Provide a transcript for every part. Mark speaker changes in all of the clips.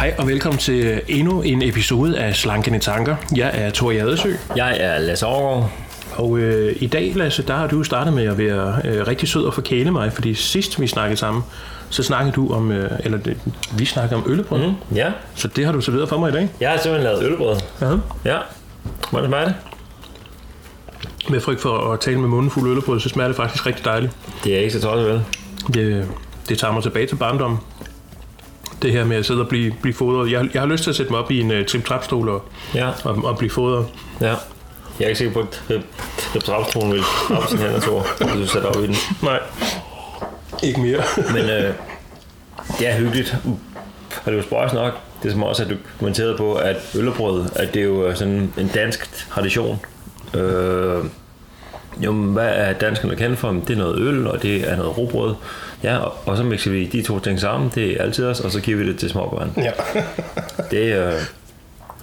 Speaker 1: Hej og velkommen til endnu en episode af Slankende Tanker. Jeg er Thor Jadesø.
Speaker 2: Jeg er Lasse Overgaard.
Speaker 1: Og øh, i dag, Lasse, der har du startet med at være øh, rigtig sød og forkæle mig, fordi sidst vi snakkede sammen, så snakkede du om, øh, eller det, vi snakkede om øllebrød. Mm.
Speaker 2: Ja,
Speaker 1: Så det har du serveret for mig i dag.
Speaker 2: jeg har simpelthen lavet ølbrød.
Speaker 1: Ja.
Speaker 2: Ja, hvordan smager det?
Speaker 1: Med frygt for at tale med munden fuld øllebrød, så smager det faktisk rigtig dejligt.
Speaker 2: Det er ikke så tosset, vel?
Speaker 1: Det, det tager mig tilbage til barndommen. Det her med at sidde og blive, blive fodret. Jeg, jeg har lyst til at sætte mig op i en uh, trip trapstol og,
Speaker 2: Ja,
Speaker 1: og, og blive fodret.
Speaker 2: ja. Jeg er ikke sikker på, at Reptrapstronen vil op sin hænder, Thor, hvis du sætter op i den.
Speaker 1: Nej, ikke mere.
Speaker 2: Men øh, det er hyggeligt. Og det er jo spøjs nok, det som også er dokumenteret på, at øllebrød, at det er jo sådan en dansk tradition. Øh, jo, men hvad er danskerne kendt for? Det er noget øl, og det er noget robrød. Ja, og, og så mixer vi de to ting sammen, det er altid os, og så giver vi det til småbørn.
Speaker 1: ja.
Speaker 2: Det, øh,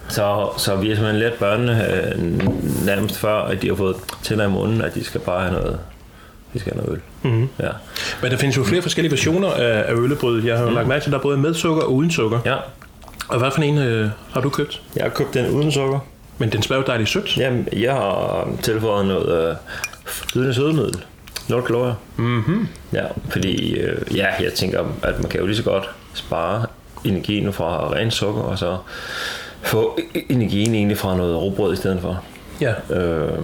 Speaker 2: så, så vi har simpelthen lært børnene øh, nærmest før, at de har fået tænder i munden, at de skal bare have noget, de skal have noget øl. Mm-hmm. Ja.
Speaker 1: Men der findes jo flere forskellige versioner af, af øllebrød. Jeg har jo lagt mærke til, at der er både med sukker og uden sukker.
Speaker 2: ja,
Speaker 1: Og hvad for en øh, har du købt?
Speaker 2: jeg har købt den uden sukker.
Speaker 1: Men den smager jo dejligt sødt.
Speaker 2: Jamen, jeg har tilføjet noget øh, flydende sødemiddel. 0 kalorier.
Speaker 1: Mm-hmm.
Speaker 2: Ja, fordi øh, ja, jeg tænker, at man kan jo lige så godt spare energien fra rent sukker, og så få energien egentlig fra noget råbrød i stedet for.
Speaker 1: Ja.
Speaker 2: Øh,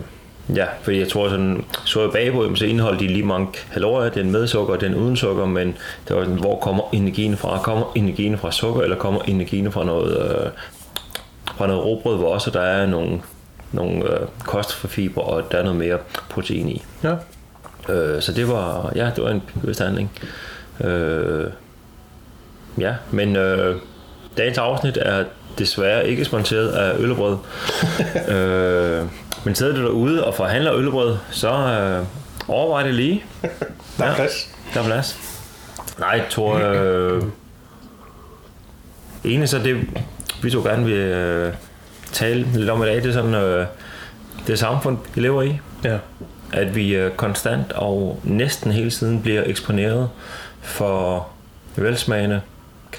Speaker 2: ja, fordi jeg tror sådan, så jeg bagpå, så indeholder de lige mange kalorier, den med sukker og den uden sukker, men det var sådan, hvor kommer energien fra? Kommer energien fra sukker, eller kommer energien fra noget, øh, noget råbrød, hvor også der er nogle, nogle øh, kostfiber, og der er noget mere protein i.
Speaker 1: ja.
Speaker 2: Øh, så det var, ja, det var en bevidst handling. Øh, ja, men øh, dagens afsnit er desværre ikke sponsoreret af øllebrød. øh, men sidder du derude og forhandler øllebrød, så øh, overvej det lige.
Speaker 1: Der er
Speaker 2: Ja.
Speaker 1: plads.
Speaker 2: Der er plads. Nej, jeg tror... Øh, egentlig så det, vi så gerne vil øh, tale lidt om i dag, det er sådan øh, det samfund, vi lever i
Speaker 1: Ja.
Speaker 2: at vi øh, konstant og næsten hele tiden bliver eksponeret for velsmagende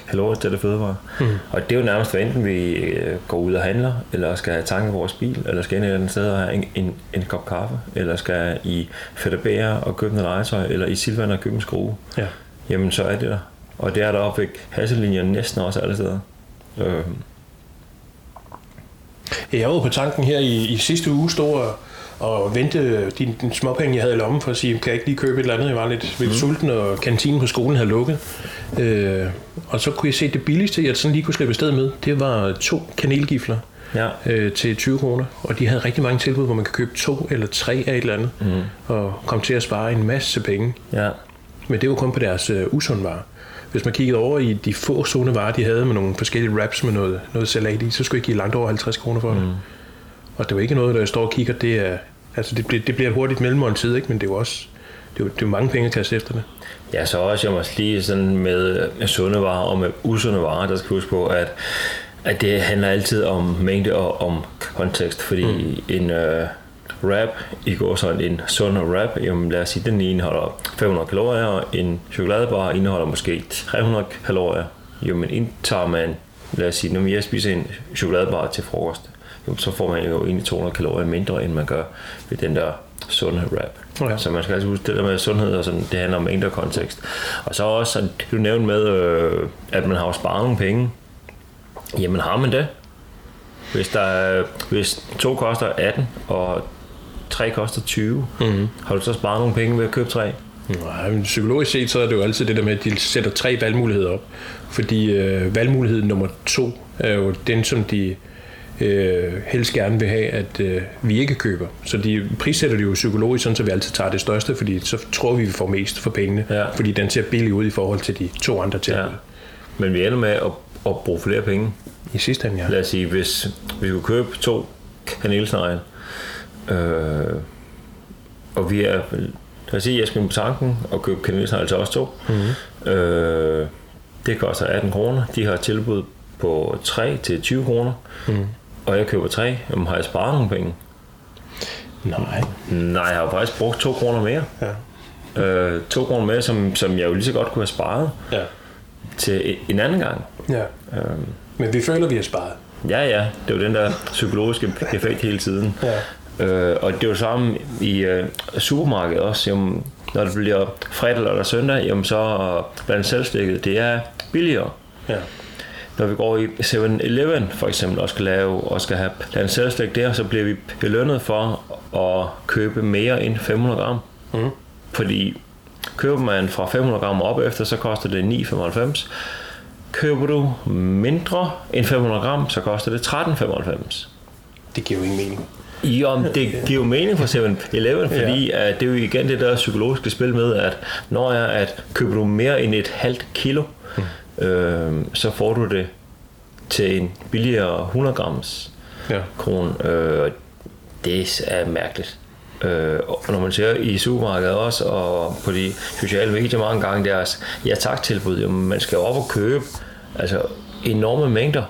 Speaker 2: kaloriestætte fødevarer. Mm. Og det er jo nærmest for enten vi øh, går ud og handler, eller skal have tanket vores bil, eller skal ind et eller andet sted og have en, en, en kop kaffe, eller skal i Fedabære og købe noget legetøj, eller i Silvan og købe en skrue.
Speaker 1: ja.
Speaker 2: Jamen så er det der. Og det er der oppe ved Hassellinjen næsten også alle steder. Øh,
Speaker 1: Jeg var på tanken her i, i sidste uge, stod og, og vente de, de småpenge, jeg havde i lommen for at sige, kan jeg ikke lige købe et eller andet? Jeg var lidt, lidt mm. sulten, og kantinen på skolen havde lukket. Øh, og så kunne jeg se, det billigste, jeg sådan lige kunne slippe afsted med, det var to kanelgifler
Speaker 2: ja.
Speaker 1: øh, til 20 kroner. Og de havde rigtig mange tilbud, hvor man kan købe to eller tre af et eller andet, mm. og komme til at spare en masse penge.
Speaker 2: ja.
Speaker 1: Men det var kun på deres øh, usundvarer. Hvis man kiggede over i de få sunde varer, de havde med nogle forskellige wraps med noget, noget salat i, så skulle jeg give langt over 50 kroner for det. Mm. Og det var ikke noget, der jeg står og kigger, det er, altså det, bliver, det bliver et hurtigt mellemmåltid, ikke? men det er jo også, det er, det er mange penge at kaste efter det.
Speaker 2: Ja, så også jeg må lige sådan med, med sunde varer og med usunde varer, der skal huske på, at, at det handler altid om mængde og om kontekst, fordi mm. en øh, wrap, i går sådan en sund wrap, jamen lad os sige, den indeholder 500 kalorier, og en chokoladebar indeholder måske 300 kalorier. Jamen indtager man, lad os sige, når jeg spiser en chokoladebar til frokost, jamen, så får man jo egentlig 200 kalorier mindre, end man gør ved den der sunde wrap.
Speaker 1: Ja.
Speaker 2: Så man skal altså huske, det der med sundhed og sådan, det handler om og kontekst. Og så også, at du nævnte med, øh, at man har jo sparet nogle penge. Jamen har man det? Hvis, der er, hvis to koster 18, og tre koster 20, mm-hmm. har du så sparet nogle penge ved at købe tre?
Speaker 1: Nej, men psykologisk set, så er det jo altid det der med, at de sætter tre valgmuligheder op. Fordi øh, valgmulighed nummer to er jo den, som de øh, helst gerne vil have, at øh, vi ikke køber. Så de prissætter det jo psykologisk, sådan, så vi altid tager det største, fordi så tror vi, vi får mest for pengene.
Speaker 2: Ja.
Speaker 1: Fordi den ser billig ud i forhold til de to andre tilbud.
Speaker 2: Ja. Men vi ender med at, at bruge flere penge.
Speaker 1: I sidste ende, ja.
Speaker 2: Lad os sige, hvis vi kunne købe to kanelsnegle, øh, og vi er, lad os sige, jeg skal på tanken og købe kanelsnegle til os to. Mm-hmm. Øh, det koster 18 kroner. De har tilbud på 3 til 20 kroner. Mm. Og jeg køber 3. Jamen, har jeg sparet nogle penge?
Speaker 1: Nej.
Speaker 2: Nej, jeg har faktisk brugt 2 kroner mere.
Speaker 1: Ja.
Speaker 2: Øh, 2 kroner mere, som, som jeg jo lige så godt kunne have sparet
Speaker 1: Ja.
Speaker 2: til en anden gang.
Speaker 1: Ja.
Speaker 2: Øh,
Speaker 1: Men vi føler, vi har sparet.
Speaker 2: Ja, ja, det er jo den der psykologiske effekt hele tiden.
Speaker 1: Ja.
Speaker 2: Øh, og det er jo samme i øh, supermarkedet også. Jamen, når det bliver fredag eller søndag, jamen så blandt selvstikket, det er billigere.
Speaker 1: Ja.
Speaker 2: Når vi går i 7-Eleven for eksempel og skal lave og skal have blandt selvstik der, så bliver vi belønnet for at købe mere end 500 gram.
Speaker 1: Mm.
Speaker 2: Fordi køber man fra 500 gram op efter, så koster det 9,95. Køber du mindre end 500 gram, så koster det 13,95.
Speaker 1: Det giver jo ingen mening.
Speaker 2: Jo, det giver jo mening for 7-Eleven, fordi ja. at det er jo igen det der psykologiske spil med, at når jeg at køber du mere end et halvt kilo, mm. øh, så får du det til en billigere 100 grams
Speaker 1: Ja.
Speaker 2: kron. Øh, det er mærkeligt. Øh, og når man ser i supermarkedet også, og på de sociale medier mange gange deres ja tak tilbud, jamen man skal op og købe altså enorme mængder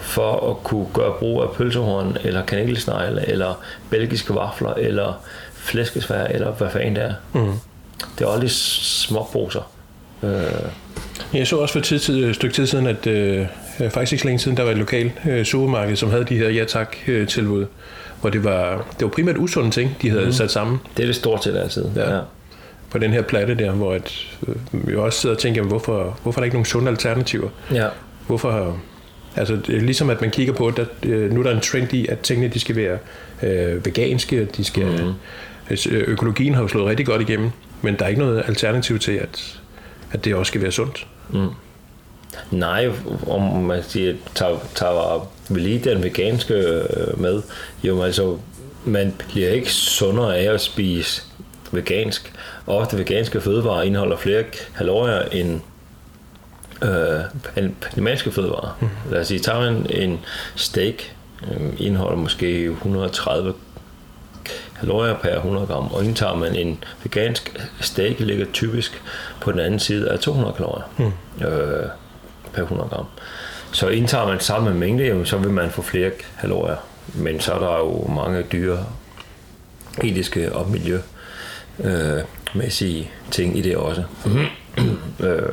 Speaker 2: for at kunne gøre brug af pølsehorn, eller kanelsnegle, eller belgiske vafler, eller flæskesvær, eller hvad fanden det er.
Speaker 1: Mm.
Speaker 2: Det er aldrig små poser. Øh,
Speaker 1: Jeg så også for et tid, tid, et stykke tid siden, at øh, faktisk ikke så længe siden, der var et lokalt øh, supermarked, som havde de her ja tak øh, tilbud, hvor det var, det var primært usunde ting, de havde mm. sat sammen
Speaker 2: det er det stort set altid.
Speaker 1: Ja.
Speaker 2: Ja.
Speaker 1: på den her platte der, hvor et, øh, vi også sidder og tænker, jamen, hvorfor, hvorfor er der ikke nogen sunde alternativer?
Speaker 2: ja.
Speaker 1: Hvorfor, altså det ligesom at man kigger på, at øh, nu er der en trend i, at tingene de skal være øh, veganske, de skal, mm. økologien har jo slået rigtig godt igennem, men der er ikke noget alternativ til, at, at det også skal være sundt.
Speaker 2: Nej, om man siger, tager, tager vi lige den veganske øh, med, jo altså, man bliver ikke sundere af at spise vegansk. Ofte veganske fødevarer indeholder flere kalorier end øh, animalske fødevarer. Mm. Lad os sige, tager man en steak, øh, indeholder måske 130 kalorier per 100 gram, og indtager man en vegansk steak, ligger typisk på den anden side af 200 kalorier mm. øh, per 100 gram. Så indtager man samme mængde, jamen, så vil man få flere kalorier. Men så er der jo mange dyre etiske og miljømæssige ting i det også. øh,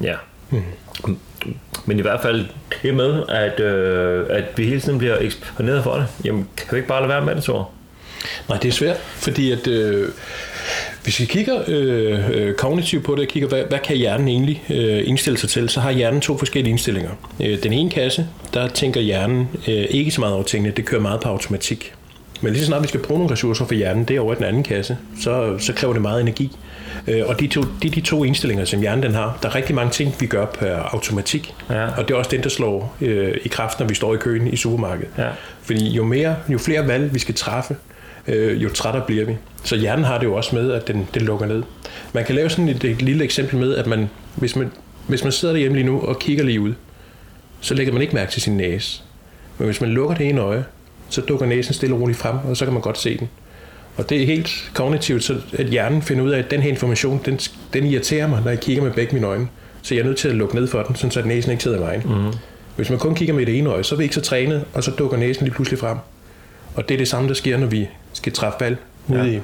Speaker 2: ja. Mm. Men i hvert fald det med, at, øh, at vi hele tiden bliver eksponeret for det. Jamen, kan vi ikke bare lade være med det, så?
Speaker 1: Nej, det er svært, fordi at øh, hvis vi kigger øh, øh, kognitivt på det, og kigger, hvad, hvad kan hjernen egentlig øh, indstille sig til, så har hjernen to forskellige indstillinger. Øh, den ene kasse, der tænker hjernen øh, ikke så meget over tingene, det kører meget på automatik. Men lige så snart vi skal bruge nogle ressourcer for hjernen, det er over i den anden kasse, så, så kræver det meget energi. Øh, og de to, de, de to indstillinger, som hjernen den har, der er rigtig mange ting, vi gør per automatik.
Speaker 2: Ja.
Speaker 1: Og det er også den, der slår øh, i kraft, når vi står i køen i supermarkedet.
Speaker 2: Ja.
Speaker 1: Fordi jo, mere, jo flere valg vi skal træffe, øh, jo trættere bliver vi. Så hjernen har det jo også med, at den, den lukker ned. Man kan lave sådan et, et lille eksempel med, at man, hvis, man, hvis man sidder derhjemme lige nu og kigger lige ud, så lægger man ikke mærke til sin næse. Men hvis man lukker det ene øje, så dukker næsen stille og roligt frem, og så kan man godt se den. Og det er helt kognitivt, så at hjernen finder ud af, at den her information, den, den irriterer mig, når jeg kigger med begge mine øjne. Så jeg er nødt til at lukke ned for den, sådan så at næsen ikke sidder i vejen. Mm. Hvis man kun kigger med det ene øje, så er vi ikke så trænet, og så dukker næsen lige pludselig frem. Og det er det samme, der sker, når vi skal træffe valg ude
Speaker 2: Ja.
Speaker 1: i.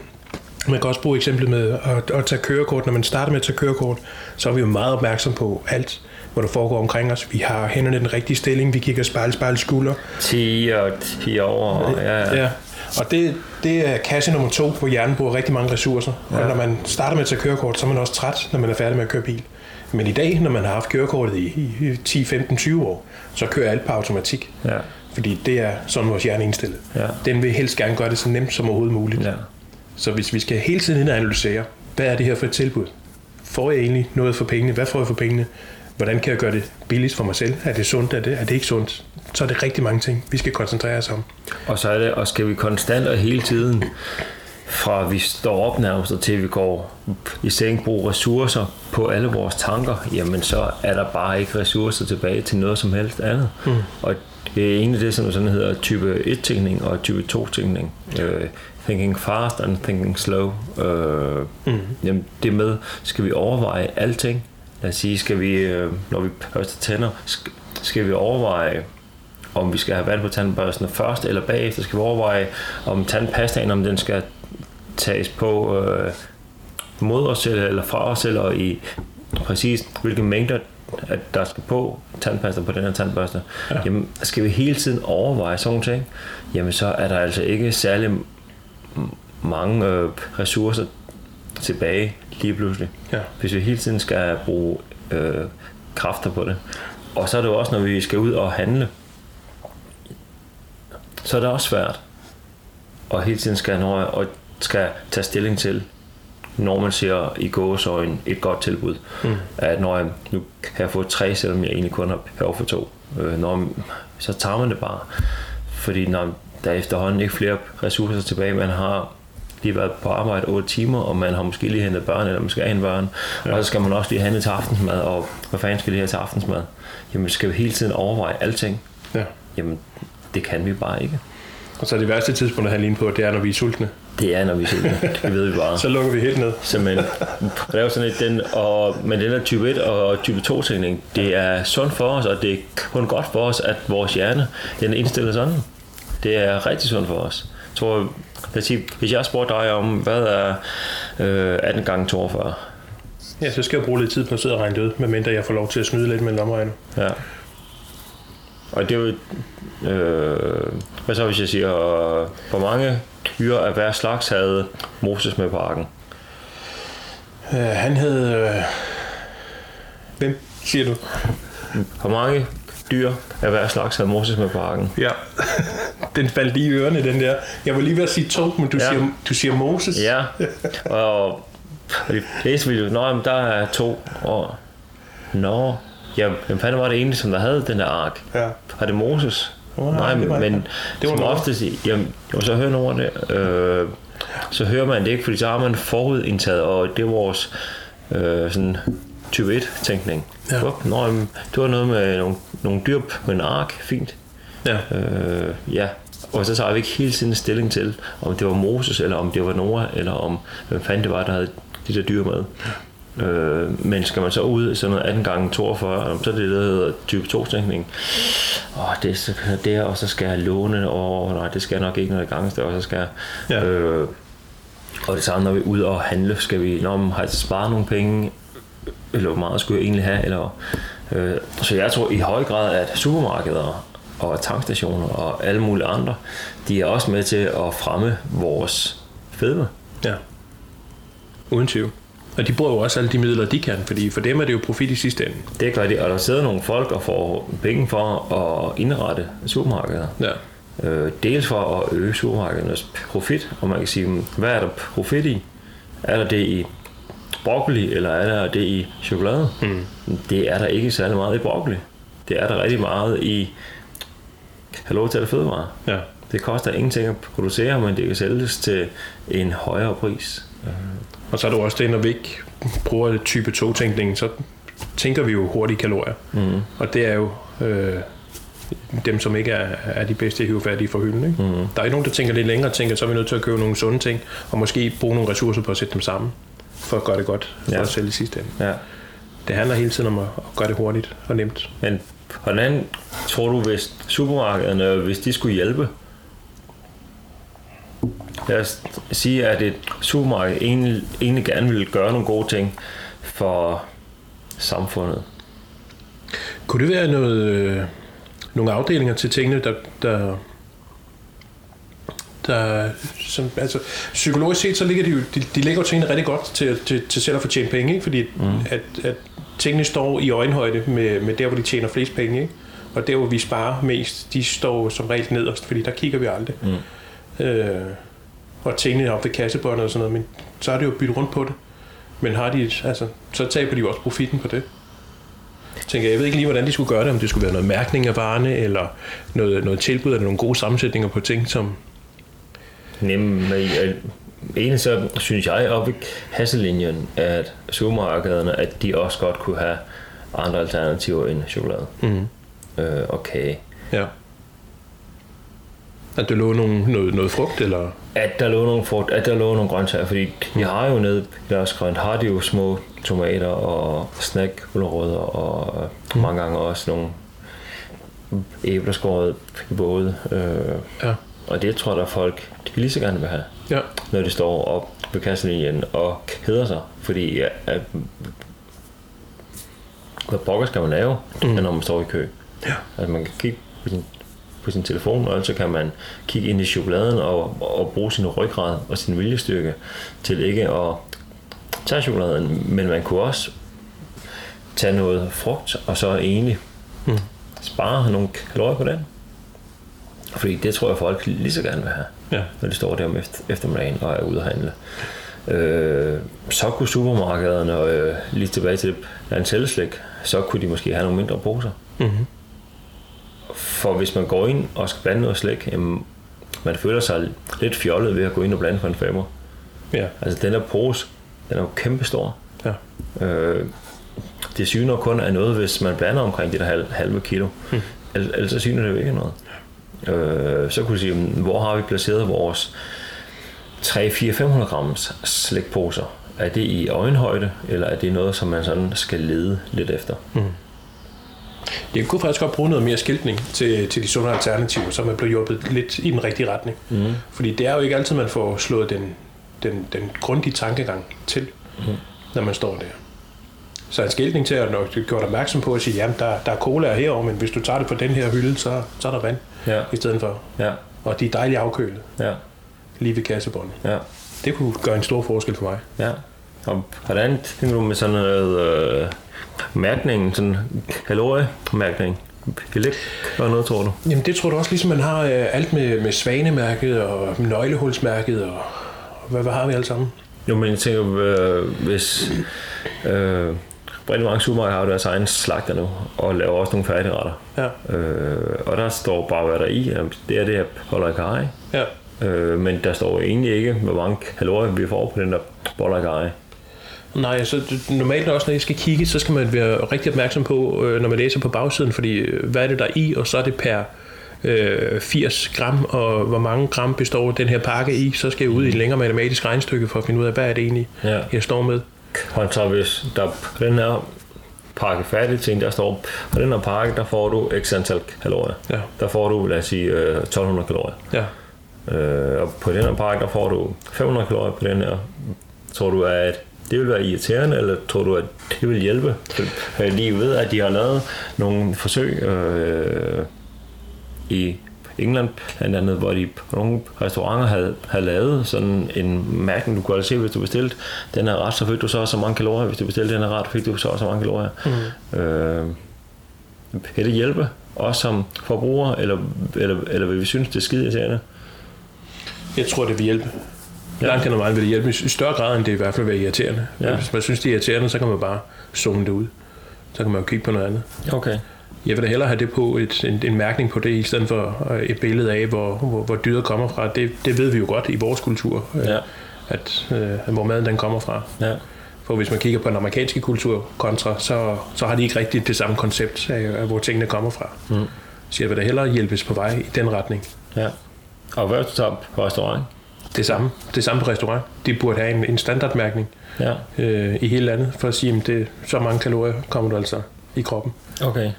Speaker 1: Man kan også bruge eksemplet med at, at tage kørekort. Når man starter med at tage kørekort, så er vi jo meget opmærksom på alt, hvad der foregår omkring os. Vi har hænderne i den rigtige stilling, vi kigger spejl, spejl, skulder.
Speaker 2: 10 og 10 over. Ja, ja.
Speaker 1: Ja. Og det, det er kasse nummer to, hvor hjernen bruger rigtig mange ressourcer. Ja. Og når man starter med at tage kørekort, så er man også træt, når man er færdig med at køre bil. Men i dag, når man har haft kørekortet i, i 10, 15, 20 år, så kører alt på automatik.
Speaker 2: ja.
Speaker 1: Fordi det er sådan vores hjerne er indstillet.
Speaker 2: Ja.
Speaker 1: Den vil helst gerne gøre det så nemt som overhovedet muligt.
Speaker 2: ja.
Speaker 1: Så hvis vi skal hele tiden ind og analysere, hvad er det her for et tilbud? Får jeg egentlig noget for pengene? Hvad får jeg for pengene? Hvordan kan jeg gøre det billigst for mig selv? Er det sundt? Er det, er det ikke sundt? Så er det rigtig mange ting, vi skal koncentrere os om.
Speaker 2: Og så er det, og skal vi konstant og hele tiden, fra vi står op nærmest og til vi går i seng, bruge ressourcer på alle vores tanker, jamen så er der bare ikke ressourcer tilbage til noget som helst andet. Mm. Og det er egentlig det, som sådan hedder type 1-tænkning og type 2-tænkning. Uh, thinking fast and thinking slow. Uh, mm. jamen, det med, skal vi overveje alting? Lad os sige, skal vi, uh, når vi børster tænder, skal, skal vi overveje, om vi skal have vand på tandbørsten først eller bagefter. Skal vi overveje, om tandpastaen, om den skal tages på øh, mod os selv eller fra os selv, og i præcis hvilke mængder at der skal på tandpasta på den her tandbørste, ja. jamen skal vi hele tiden overveje sådan nogle ting, jamen så er der altså ikke særlig mange øh, ressourcer tilbage lige pludselig. Ja. Hvis vi hele tiden skal bruge øh, kræfter på det. Og så er det jo også, når vi skal ud og handle, så er det også svært. Og hele tiden skal, når, og skal tage stilling til, når man ser i gåsøjen et godt tilbud. Mm. At når jeg nu kan jeg få tre, selvom jeg egentlig kun har behov for to. Øh, når, så tager man det bare. Fordi når der er efterhånden ikke flere ressourcer tilbage, man har lige været på arbejde 8 timer, og man har måske lige hentet børn, eller måske en børn, ja. og så skal man også lige handle til aftensmad, og hvad fanden skal det her til aftensmad? Jamen, skal vi hele tiden overveje alting? Ja. Jamen, det kan vi bare ikke.
Speaker 1: Og så er det værste tidspunkt at handle ind på, det er, når vi er sultne.
Speaker 2: Det er, når vi er sultne. Det ved vi bare.
Speaker 1: så lukker vi helt ned.
Speaker 2: Simpelthen. Det er jo sådan et, den, og, men den der type 1 og type 2 tænkning, det er sundt for os, og det er kun godt for os, at vores hjerne, den er indstillet sådan. Det er rigtig sundt for os. Tror, lad sige, hvis jeg spurgte dig om, hvad er øh, 18 gange 42?
Speaker 1: Ja, så skal jeg bruge lidt tid på at sidde og regne det ud, medmindre jeg får lov til at snyde lidt med lommeregner.
Speaker 2: Ja. Og det er jo... Øh, hvad så hvis jeg siger, hvor mange dyr af hver slags havde Moses med på arken?
Speaker 1: Øh, han havde... Øh, hvem siger du?
Speaker 2: Hvor mange dyr af hver slags havde Moses med på arken?
Speaker 1: Ja, den faldt lige i ørerne, den der. Jeg var lige ved at sige to, men du, ja. siger, du siger Moses.
Speaker 2: Ja, og, og de fleste ville jo, nå, der er to, og nå, ja, hvem fanden var det egentlig, som der havde den der ark? Ja. Var det Moses? Oh, nej, nej det var, men det var som oftest, jamen, jo, så hører nogen det, øh, så hører man det ikke, fordi så har man forudindtaget, og det er vores øh, sådan type 1-tænkning. Ja. Nå, jamen, det var noget med nogle, nogle dyr på en ark, fint. Ja. Øh, ja. Og så tager vi ikke hele tiden stilling til, om det var Moses, eller om det var Noah, eller om hvem fanden det var, der havde de der dyr med. Øh, men skal man så ud i sådan noget 18 gange 42, så er det det, der hedder type 2-tænkning. Åh, det er det, og så skal jeg låne, og nej, det skal jeg nok ikke, når det er og så skal jeg... Ja. Øh, og det samme, når vi er ude og handle, skal vi, når man har sparet nogle penge, eller hvor meget skulle jeg egentlig have, eller... Øh, så jeg tror i høj grad, at supermarkeder og tankstationer og alle mulige andre, de er også med til at fremme vores fedme. Ja.
Speaker 1: Uden tvivl. Og de bruger jo også alle de midler, de kan, fordi for dem er det jo profit i sidste ende.
Speaker 2: Det gør de, og der sidder nogle folk og får penge for at indrette supermarkeder. Ja. Øh, dels for at øge supermarkedernes profit, og man kan sige, hvad er der profit i? Er der det i broccoli, eller er der det i chokolade? Mm. Det er der ikke særlig meget i broccoli. Det er der rigtig meget i have lov til at fødevare. Ja. Det koster ingenting at producere, men det kan sælges til en højere pris.
Speaker 1: Og så er det også det, når vi ikke bruger type 2-tænkningen, så tænker vi jo hurtige kalorier. Mm. Og det er jo øh, dem, som ikke er, er de bedste hive færdige for hylden. Ikke? Mm. Der er ikke nogen, der tænker lidt længere og tænker, så er vi nødt til at købe nogle sunde ting, og måske bruge nogle ressourcer på at sætte dem sammen, for at gøre det godt for ja. os selv i sidste ende. Ja. Det handler hele tiden om at, at gøre det hurtigt og nemt.
Speaker 2: Men hvordan tror du, hvis supermarkederne, hvis de skulle hjælpe lad os sige, at et supermarked egentlig, egentlig gerne vil gøre nogle gode ting for samfundet.
Speaker 1: Kunne det være noget, øh, nogle afdelinger til tingene, der, der, der som, altså, psykologisk set, så ligger de jo, de, de lægger jo tingene rigtig godt til, til, til selv at fortjene penge, ikke? fordi mm. at, at tingene står i øjenhøjde med, med der, hvor de tjener flest penge, ikke? og der, hvor vi sparer mest, de står som regel nederst, fordi der kigger vi aldrig. Mm. Øh, og tingene op ved kassebåndet og sådan noget, men så er det jo byttet rundt på det. Men har de, altså, så taber de jo også profitten på det. Tænker, jeg ved ikke lige, hvordan de skulle gøre det, om det skulle være noget mærkning af varerne, eller noget, noget tilbud, eller nogle gode sammensætninger på ting, som...
Speaker 2: Nemme, egentlig så synes jeg op i kasselinjen, at supermarkederne, at de også godt kunne have andre alternativer end chokolade mm. øh, og kage. Ja.
Speaker 1: At der lå nogle, noget, noget frugt, eller?
Speaker 2: At der lå nogle frugt, at der lå nogle grøntsager, fordi vi har jo nede i deres grønt, har de jo små tomater og snackgulerødder og mm. mange gange også nogle æbler skåret i både. Øh, ja. Og det tror jeg, der folk de lige så gerne vil have, ja. når de står op på kasselinjen og keder sig, fordi ja, at hvad pokker skal man lave, mm. når man står i kø.
Speaker 1: Ja.
Speaker 2: Altså man kan kigge på sin, på sin telefon, og så kan man kigge ind i chokoladen og, og bruge sin ryggrad og sin viljestyrke til ikke at tage chokoladen, men man kunne også tage noget frugt, og så egentlig mm. spare nogle kalorier på den. Fordi det tror jeg, folk lige så gerne vil have,
Speaker 1: Ja.
Speaker 2: når de står der om efter, eftermiddagen og er ude at handle. Øh, så kunne supermarkederne, øh, lige tilbage til det så kunne de måske have nogle mindre poser.
Speaker 1: Mm-hmm.
Speaker 2: For hvis man går ind og skal blande noget slik, jamen, man føler sig lidt fjollet ved at gå ind og blande for en femmer.
Speaker 1: Ja.
Speaker 2: Altså den der pose, den er jo kæmpe stor.
Speaker 1: Ja.
Speaker 2: Øh, det syner kun af noget, hvis man blander omkring det der halv, halve kilo. Hmm. Ellers så syner det jo ikke noget. Øh, så kunne du sige, hvor har vi placeret vores 3-4-500 grams slikposer? Er det i øjenhøjde, eller er det noget, som man sådan skal lede lidt efter?
Speaker 1: Mm. Jeg kunne faktisk godt bruge noget mere skiltning til, til de sunde alternativer, så man bliver hjulpet lidt i den rigtige retning. Mm. Fordi det er jo ikke altid, man får slået den, den, den grundige tankegang til, mm. når man står der. Så en skiltning til at nok gjort opmærksom på at sige, jamen der, der er cola herovre, men hvis du tager det på den her hylde, så, så er der vand
Speaker 2: Ja,
Speaker 1: i stedet for.
Speaker 2: ja,
Speaker 1: Og de er dejligt afkølet
Speaker 2: ja,
Speaker 1: lige ved kassebåndet.
Speaker 2: ja,
Speaker 1: Det kunne gøre en stor forskel for mig.
Speaker 2: ja. Og hvordan tænker du med sådan noget øh, mærkning, sådan kaloriemærkning? Vil det gøre noget, tror du?
Speaker 1: Jamen det tror du også, ligesom man har øh, alt med, med svanemærket og nøglehulsmærket og hvad, hvad har vi alle sammen?
Speaker 2: Jo, men jeg tænker, øh, hvis... Øh, rigtig mange supermarkeder har jo deres egen slagter nu, og laver også nogle færdigretter.
Speaker 1: Ja,
Speaker 2: Øh, og der står bare, hvad der er i. Jamen, Det er det her boller i karry.
Speaker 1: ja.
Speaker 2: Øh, men der står egentlig ikke, hvor mange kalorier vi får på den der boller i karry.
Speaker 1: Nej, så normalt også, når jeg skal kigge, så skal man være rigtig opmærksom på, øh, når man læser på bagsiden, fordi øh, hvad er det der er i, og så er det per øh, 80 gram, og hvor mange gram består den her pakke i, så skal jeg ud i et længere matematisk regnstykke for at finde ud af, hvad er det egentlig,
Speaker 2: Ja.
Speaker 1: jeg står med.
Speaker 2: Kontra hvis der på den her pakke færdig ting, der står, på den her pakke, der får du x antal kalorier.
Speaker 1: Ja.
Speaker 2: Der får du, lad os sige, øh, 1200 kalorier.
Speaker 1: Ja,
Speaker 2: Øh, og på den her pakke, der får du 500 kalorier på den her. Tror du, at det vil være irriterende, eller tror du, at det vil hjælpe? Lige ved, at de har lavet nogle forsøg øh, i England, blandt andet, hvor de på nogle restauranter havde, havde lavet sådan en mærkning, du kunne altså se, hvis du bestilte den her ret, så fik du så så mange kalorier. Hvis du bestilte den her ret, fik du så så mange kalorier. Mm. Øh, vil det hjælpe os som forbrugere, eller, eller, eller vil vi synes, det er skide irriterende?
Speaker 1: jeg tror, det vil hjælpe.
Speaker 2: Ja.
Speaker 1: Langt hen ad vejen vil det hjælpe i større grad, end det i hvert fald vil være irriterende.
Speaker 2: Ja.
Speaker 1: Hvis man synes, det er irriterende, så kan man bare zoome det ud. Så kan man jo kigge på noget andet.
Speaker 2: Okay.
Speaker 1: Jeg vil da hellere have det på et, en, en mærkning på det, i stedet for øh, et billede af, hvor, hvor, hvor dyret kommer fra. Det, det ved vi jo godt i vores kultur, øh,
Speaker 2: Ja.
Speaker 1: at, øh, hvor maden den kommer fra.
Speaker 2: Ja.
Speaker 1: For hvis man kigger på den amerikanske kultur kontra, så, så har de ikke rigtigt det samme koncept af, af hvor tingene kommer fra.
Speaker 2: Mm.
Speaker 1: Så jeg vil da hellere hjælpes på vej i den retning.
Speaker 2: ja. Og hvad tager på restaurant?
Speaker 1: Det samme, det samme på restaurant. De burde have en, en standardmærkning
Speaker 2: Ja.
Speaker 1: øh, i hele landet, for at sige, at det, så mange kalorier kommer du altså i kroppen.
Speaker 2: Okay.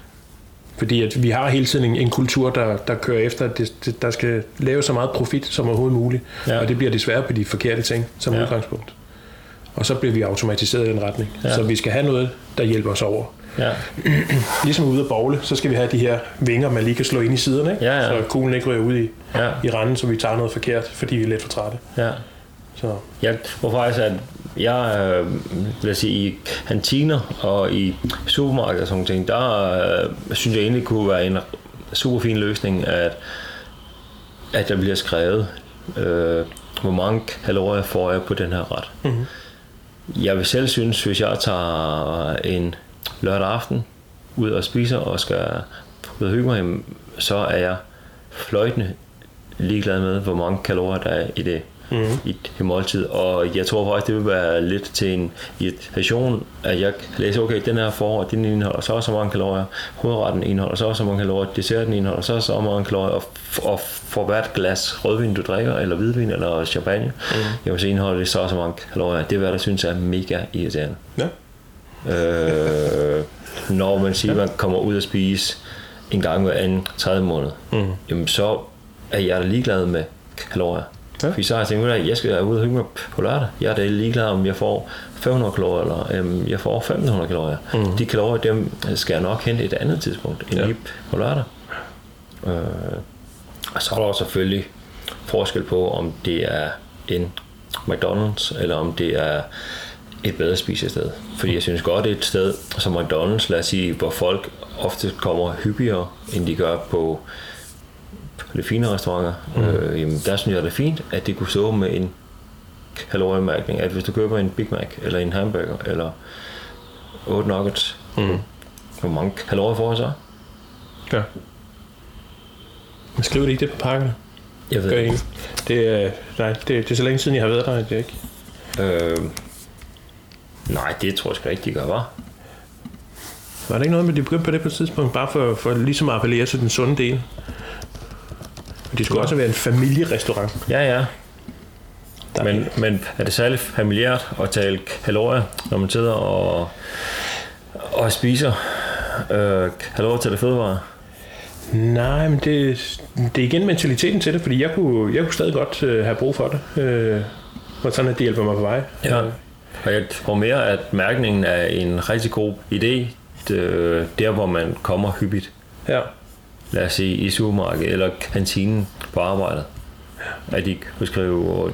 Speaker 1: Fordi at vi har hele tiden en, en kultur, der, der kører efter, at det, det, der skal lave så meget profit som overhovedet muligt.
Speaker 2: Ja.
Speaker 1: Og det bliver desværre på de forkerte ting som
Speaker 2: Ja.
Speaker 1: udgangspunkt. Og så bliver vi automatiseret i den retning.
Speaker 2: Ja.
Speaker 1: Så vi skal have noget, der hjælper os over.
Speaker 2: Ja.
Speaker 1: Ligesom ude at bogle, så skal vi have de her vinger, man lige kan slå ind i siderne, ikke?
Speaker 2: Ja, ja.
Speaker 1: så kuglen ikke ryger ud i,
Speaker 2: Ja.
Speaker 1: i randen, så vi tager noget forkert, fordi vi er lidt for trætte.
Speaker 2: Ja.
Speaker 1: Så
Speaker 2: Jeg tror faktisk, at jeg øh, vil jeg sige, i kantiner og i supermarkeder og sådan ting, der øh, synes jeg egentlig kunne være en super fin løsning, at, at der bliver skrevet, øh, hvor mange kalorier får jeg på den her ret.
Speaker 1: Mhm.
Speaker 2: Jeg vil selv synes, hvis jeg tager en lørdag aften ud og spiser og skal ud og hygge mig, så er jeg fløjtende ligeglad med, hvor mange kalorier der er i det, mm. i det måltid. Og jeg tror faktisk, det vil være lidt til en irritation, at jeg kan læse, okay, den her forår, den indeholder så og så mange kalorier, hovedretten indeholder så og så mange kalorier, desserten indeholder så og så mange kalorier, og, og for hvert glas rødvin, du drikker, eller hvidvin, eller champagne, mm. jamen så indeholder det så og så mange kalorier. Det er, hvad jeg synes er mega irriterende.
Speaker 1: ja.
Speaker 2: Øh, når man siger, at man kommer ud og spise en gang hver anden tredje måned, mm. jamen så er jeg da ligeglad med kalorier. Ja. Fordi så har jeg tænkt, at jeg skal ud og hygge mig på lørdag. Jeg er da ligeglad, om jeg får 500 kalorier, eller øhm, jeg får 1500 kalorier. Mm. De kalorier, dem skal jeg nok hente et andet tidspunkt, end ja. lige på lørdag. Øh, og så er der selvfølgelig forskel på, om det er en McDonald's, eller om det er et bedre spisested. Fordi jeg synes godt, det er et sted som McDonald's, lad os sige, hvor folk ofte kommer hyppigere, end de gør på, på de fine restauranter. Mm. Øh, jamen, der synes jeg, det er fint, at de kunne stå med en kaloriemærkning, at hvis du køber en Big Mac, eller en hamburger, eller 8 nuggets, mm. hvor mange kalorier får jeg så?
Speaker 1: Ja. Men skriver de ikke det på pakkerne?
Speaker 2: Jeg ved
Speaker 1: Gør
Speaker 2: ikke.
Speaker 1: Det, er, nej, det, det er så længe siden, jeg har været der, at det er ikke.
Speaker 2: Øh, nej, det tror jeg sgu ikke, de gør, var.
Speaker 1: Var det ikke noget med, at de begyndte på det på et tidspunkt, bare for, for ligesom at appellere til den sunde del? Det skulle
Speaker 2: Ja.
Speaker 1: også være en familierestaurant.
Speaker 2: Ja, ja.
Speaker 1: Der
Speaker 2: Men, men er det særligt familiært at tale kalorier, når man sidder og, og spiser øh, kalorier til det fødevare?
Speaker 1: Nej, men det, det er igen mentaliteten til det, fordi jeg kunne, jeg kunne stadig godt øh, have brug for det. Øh, og sådan, at det hjælper mig på vej.
Speaker 2: Ja. Og jeg tror mere, at mærkningen er en rigtig god idé, det, der hvor man kommer hyppigt.
Speaker 1: Ja.
Speaker 2: Lad os sige i supermarkedet eller kantinen på arbejdet. At de kan skrive,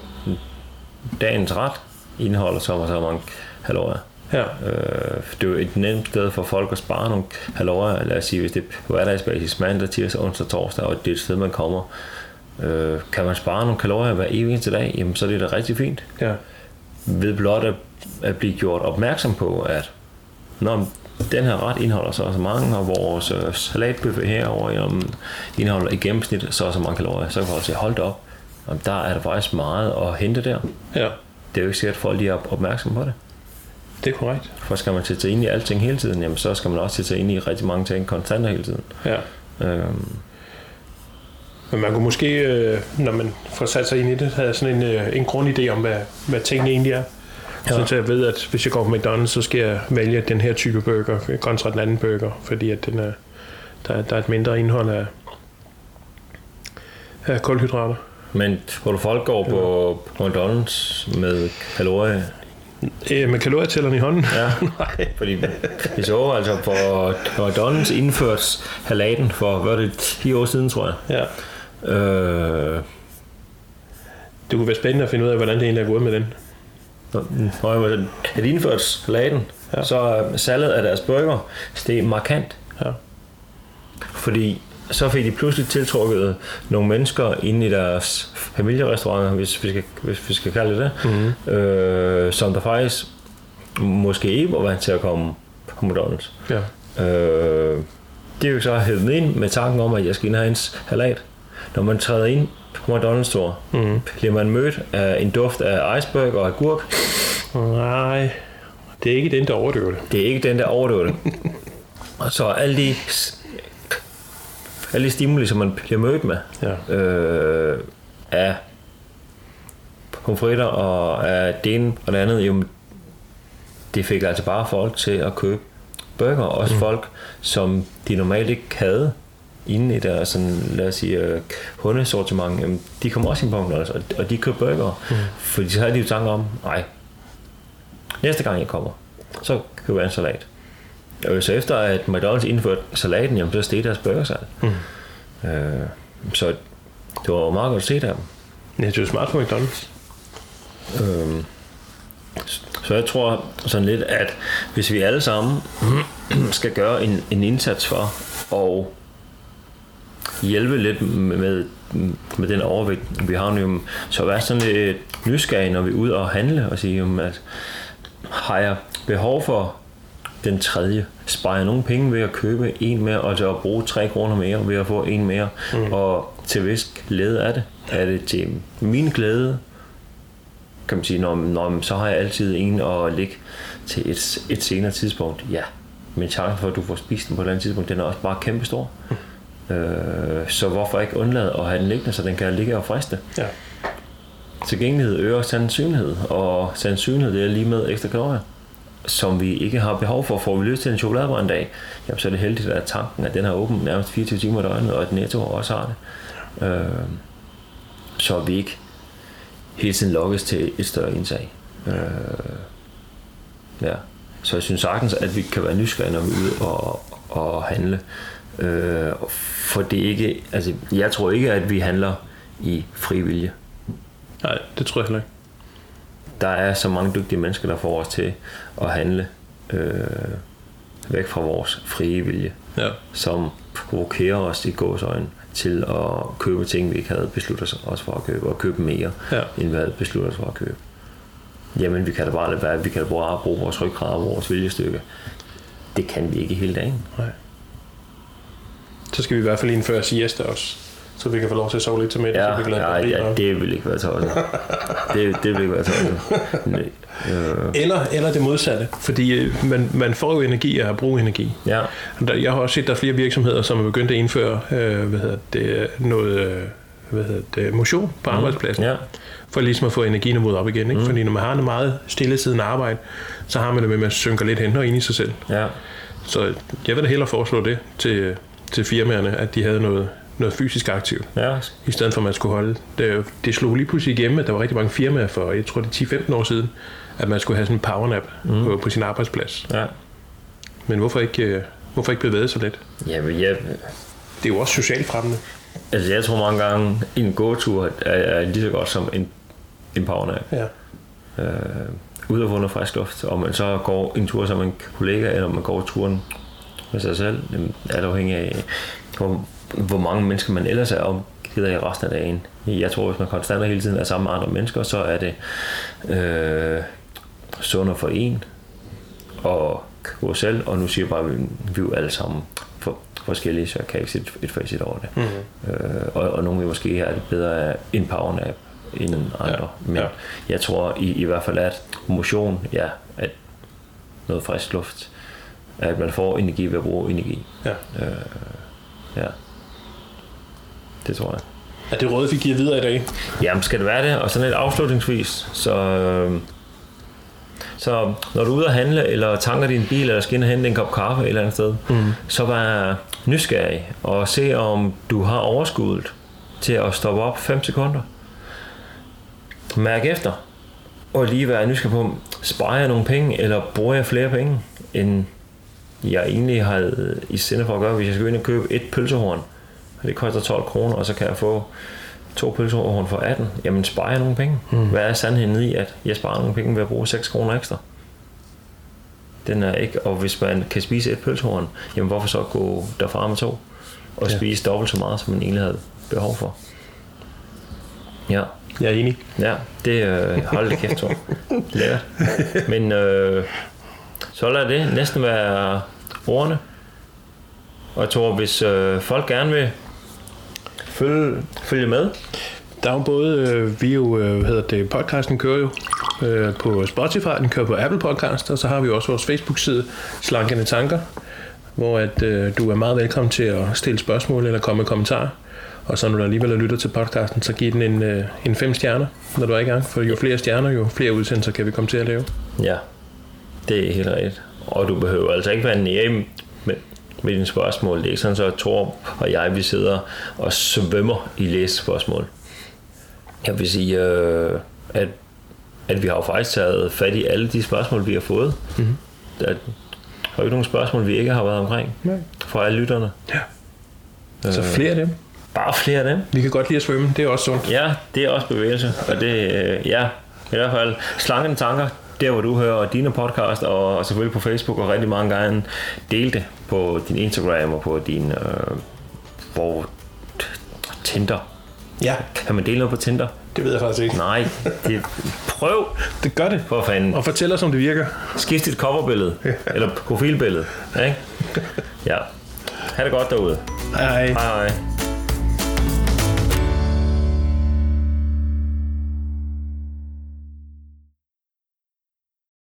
Speaker 2: dagens ret indeholder så og så mange kalorier.
Speaker 1: Ja.
Speaker 2: Øh, det er jo et nemt sted for folk at spare nogle kalorier. Lad os sige, hvis det er på hverdagsbasis mandag, tirsdag, onsdag, torsdag, og det er et sted, man kommer. Øh, kan man spare nogle kalorier hver evig eneste dag, jamen, så er det da rigtig fint.
Speaker 1: ja.
Speaker 2: Ved blot at, at blive gjort opmærksom på, at når den her ret indeholder så og så mange, og vores øh, salatbøffe herovre jamen, indeholder i gennemsnit så og så mange kalorier, så kan folk sige, hold da op, jamen, der er der faktisk meget at hente der.
Speaker 1: Ja,
Speaker 2: Det er jo ikke sikkert, at folk lige er opmærksom på det.
Speaker 1: det er korrekt.
Speaker 2: For skal man sætte sig ind i alting hele tiden, jamen så skal man også sætte sig ind i rigtig mange ting konstant hele tiden.
Speaker 1: Ja.
Speaker 2: Øhm,
Speaker 1: Men man kunne måske, øh, når man får sat sig ind i det, have sådan en, øh, en grundidé om, hvad, hvad tingene egentlig er. Ja.
Speaker 2: Ja.
Speaker 1: Så jeg ved, at hvis jeg går på McDonald's, så skal jeg vælge den her type burger kontra den anden burger, fordi at den er, der, er- der er et mindre indhold af, af kulhydrater.
Speaker 2: men hvor du folk går på, på McDonald's med kalorier,
Speaker 1: Øh, med kalorietælleren i hånden?
Speaker 2: ja,
Speaker 1: Nej.
Speaker 2: fordi vi så altså på McDonald's indført halaten for, hvad det, 10 år siden, tror jeg.
Speaker 1: Ja.
Speaker 2: Øh,
Speaker 1: Det kunne være spændende at finde ud af, hvordan det egentlig er gået med den.
Speaker 2: Når jeg at indført halaten,
Speaker 1: Ja.
Speaker 2: så er salget af deres burger steg markant.
Speaker 1: Ja.
Speaker 2: Fordi så fik de pludselig tiltrukket nogle mennesker ind i deres familierestauranter, hvis vi skal, hvis vi skal kalde det det,
Speaker 1: Mm-hmm.
Speaker 2: øh, som der faktisk måske ikke var vant til at komme på McDonald's.
Speaker 1: Ja.
Speaker 2: Øh, det er jo så hævet ind med tanken om, at jeg skal ind og have en salat. Når man træder ind McDonald's store,
Speaker 1: Mm.
Speaker 2: bliver man mødt af en duft af iceberg og agurk.
Speaker 1: Nej, det er ikke den, der overdøver det.
Speaker 2: Det er ikke den, der overdøver det. Og så alle de, alle de stimuli, som man bliver mødt med,
Speaker 1: Ja.
Speaker 2: øh, af pomfritter og af det ene og det andet, jo, det fik altså bare folk til at købe burger. Også mm. folk, som de normalt ikke havde inde i deres, sådan, lad os sige, øh, hundesortiment, jamen, de kom også ind på McDonald's, og, og de købte burger. Mm. Fordi så havde de jo tanker om, nej, næste gang jeg kommer, så køber jeg en salat. Og så efter at McDonald's indførte salaten, jamen, så steg deres burgersalg.
Speaker 1: Mm.
Speaker 2: Øh, så det var meget godt set af dem.
Speaker 1: Ja, det er jo smart på McDonald's.
Speaker 2: Øhm, så jeg tror sådan lidt, at hvis vi alle sammen skal gøre en, en indsats for at hjælpe lidt med, med den overvægt, vi har nu, så vær sådan lidt nysgerrig, når vi er ude og handle, og sige, at har jeg behov for den tredje, sparer jeg nogle penge ved at købe en mere, og så at bruge 3 kroner mere ved at få en mere, mm. og til hvis glæde er det? Er det til min glæde, kan man sige, når, når, så har jeg altid en at ligge til et, et senere tidspunkt. Ja, men chancen for, at du får spist den på et eller andet tidspunkt, den er også bare kæmpestor. Øh, så hvorfor ikke undlade at have den liggende, så den kan ligge og friste?
Speaker 1: Ja.
Speaker 2: Tilgængelighed øger sandsynlighed, og sandsynlighed det er lige med ekstra kalorier, som vi ikke har behov for. Får vi lyst til en chokoladebar en dag, jamen, så er det heldigt, at tanken at den har åben nærmest 24 timer i døgnet, og at Netto også har det. Øh, så vi ikke hele tiden lokkes til et større indtag. Øh, ja. Så jeg synes sagtens, at vi kan være nysgerrige, når vi er ude og, og handle. Øh, for det ikke, altså, jeg tror ikke, at vi handler i fri vilje.
Speaker 1: Nej, det tror jeg heller ikke.
Speaker 2: Der er så mange dygtige mennesker, der får os til at handle øh, væk fra vores frie vilje,
Speaker 1: Ja.
Speaker 2: som provokerer os i gåsøjne til at købe ting, vi ikke havde besluttet os for at købe, og købe mere,
Speaker 1: Ja.
Speaker 2: end vi havde besluttet os for at købe. Jamen, vi kan da bare lade være, vi kan da bare bruge vores ryggrad og vores viljestykke. Det kan vi ikke hele dagen.
Speaker 1: Nej. Så skal vi i hvert fald indføre siesta også, så vi kan få lov til at sove lidt til middag. så vi
Speaker 2: Ja,
Speaker 1: kan lade
Speaker 2: ja, ja det vil ikke være tosset. det, det vil ikke være tosset. Nej, øh,
Speaker 1: Eller, eller det modsatte, fordi øh, man, man får jo energi af at bruge energi.
Speaker 2: ja,
Speaker 1: Jeg har også set, at der er flere virksomheder, som er begyndt at indføre øh, hvad hedder det, noget øh, hvad hedder det, motion på arbejdspladsen,
Speaker 2: ja,
Speaker 1: for ligesom at få energiniveauet op igen. Ikke? Mm. Fordi når man har en meget stillesiddende arbejde, så har man det med, at man synker lidt hen og ind i sig selv.
Speaker 2: ja,
Speaker 1: Så jeg vil da hellere foreslå det til, til firmaerne, at de havde noget, noget fysisk aktivt,
Speaker 2: ja,
Speaker 1: i stedet for at man skulle holde. Det, det slog lige pludselig igennem, at der var rigtig mange firmaer for, jeg tror det er 10-15 år siden, at man skulle have sådan en powernap mm. på, på sin arbejdsplads.
Speaker 2: ja.
Speaker 1: Men hvorfor ikke, øh, hvorfor ikke bevæge sig lidt?
Speaker 2: Jamen, jeg,
Speaker 1: Det er jo også socialt fremmende.
Speaker 2: altså, jeg tror mange gange, en gåtur er, er lige så godt som en, en powernap.
Speaker 1: Ja.
Speaker 2: øh, ud og få noget frisk luft, og man så går en tur sammen med en kollega, eller man går turen med sig selv, alt afhængig af, hvor, hvor mange mennesker man ellers er omgivet af resten af dagen. Jeg tror, hvis man konstant hele tiden er sammen med andre mennesker, så er det øh, sundere for en, og gå selv, og nu siger jeg bare, at vi er alle sammen for, forskellige, så jeg kan ikke sætte et facit over det. Mm-hmm. Øh, og, og nogle vil måske have det bedre af en powernap end andre.
Speaker 1: Ja,
Speaker 2: Men
Speaker 1: ja.
Speaker 2: jeg tror i, i hvert fald, at motion, ja, at noget frisk luft, at man får energi ved at bruge energi.
Speaker 1: ja.
Speaker 2: Ja. Det tror jeg.
Speaker 1: Er det råd, vi giver videre i dag?
Speaker 2: Jamen, skal det være det? Og sådan lidt afslutningsvis, så, øh, så når du er ude at handle, eller tanker din bil, eller skal ind og hente en kop kaffe et eller andet sted, mm. så vær nysgerrig og se, om du har overskuddet til at stoppe op 5 sekunder. Mærk efter, og lige være nysgerrig på, sparer jeg nogle penge, eller bruger jeg flere penge, end jeg egentlig havde i sinde for at gøre, hvis jeg skal ind og købe et pølsehorn, og det koster 12 kroner, og så kan jeg få to pølsehorn for 18, jamen sparer jeg nogle penge. Mm. Hvad er sandheden i, at jeg sparer nogle penge ved at bruge 6 kroner ekstra? Den er ikke, og hvis man kan spise et pølsehorn, jamen hvorfor så gå derfra med to? Og
Speaker 1: Ja.
Speaker 2: spise dobbelt så meget, som man egentlig havde behov for. Ja,
Speaker 1: Jeg er enig.
Speaker 2: ja, det øh, hold kæft, Thor. Lækkert. Men øh, så lad det næsten være ordene. Og jeg tror, hvis øh, folk gerne vil følge, følge med,
Speaker 1: Der er jo både, øh, vi jo, øh, hvad hedder det, podcasten kører jo øh, på Spotify, den kører på Apple Podcast, og så har vi også vores Facebook-side, Slankende Tanker, hvor at, øh, du er meget velkommen til at stille spørgsmål eller komme med kommentarer. Og så når du alligevel lytter til podcasten, så giv den en, øh, en fem stjerner, når du er i gang. For jo flere stjerner, jo flere udsendelser kan vi komme til at lave.
Speaker 2: Ja, det er helt rigtigt. Og du behøver altså ikke være nemme med, med dine spørgsmål. Det er ikke sådan, så Thor og jeg, vi sidder og svømmer i læsespørgsmål. Jeg vil sige, øh, at, at vi har jo faktisk taget fat i alle de spørgsmål, vi har fået. Mm-hmm. Der er jo ikke nogen spørgsmål, vi ikke har været omkring
Speaker 1: Nej.
Speaker 2: fra alle lytterne.
Speaker 1: Ja. Så flere af dem.
Speaker 2: Bare flere af dem.
Speaker 1: Vi kan godt lide at svømme, det er også sundt.
Speaker 2: Ja, det er også bevægelse, og det, øh, ja, i hvert fald slankende tanker, der hvor du hører dine podcast, og, og selvfølgelig på Facebook, og rigtig mange gange del det på din Instagram og på din, øh, hvor Tinder.
Speaker 1: Ja,
Speaker 2: Kan man dele noget på Tinder?
Speaker 1: det ved jeg faktisk ikke.
Speaker 2: Nej, det, prøv
Speaker 1: Det gør det.
Speaker 2: for fanden.
Speaker 1: Og fortæl os, om det virker.
Speaker 2: Skift dit coverbillede, eller profilbillede. Ikke? Ja. Ha' det godt derude.
Speaker 1: Hej hej.
Speaker 2: Hej hej.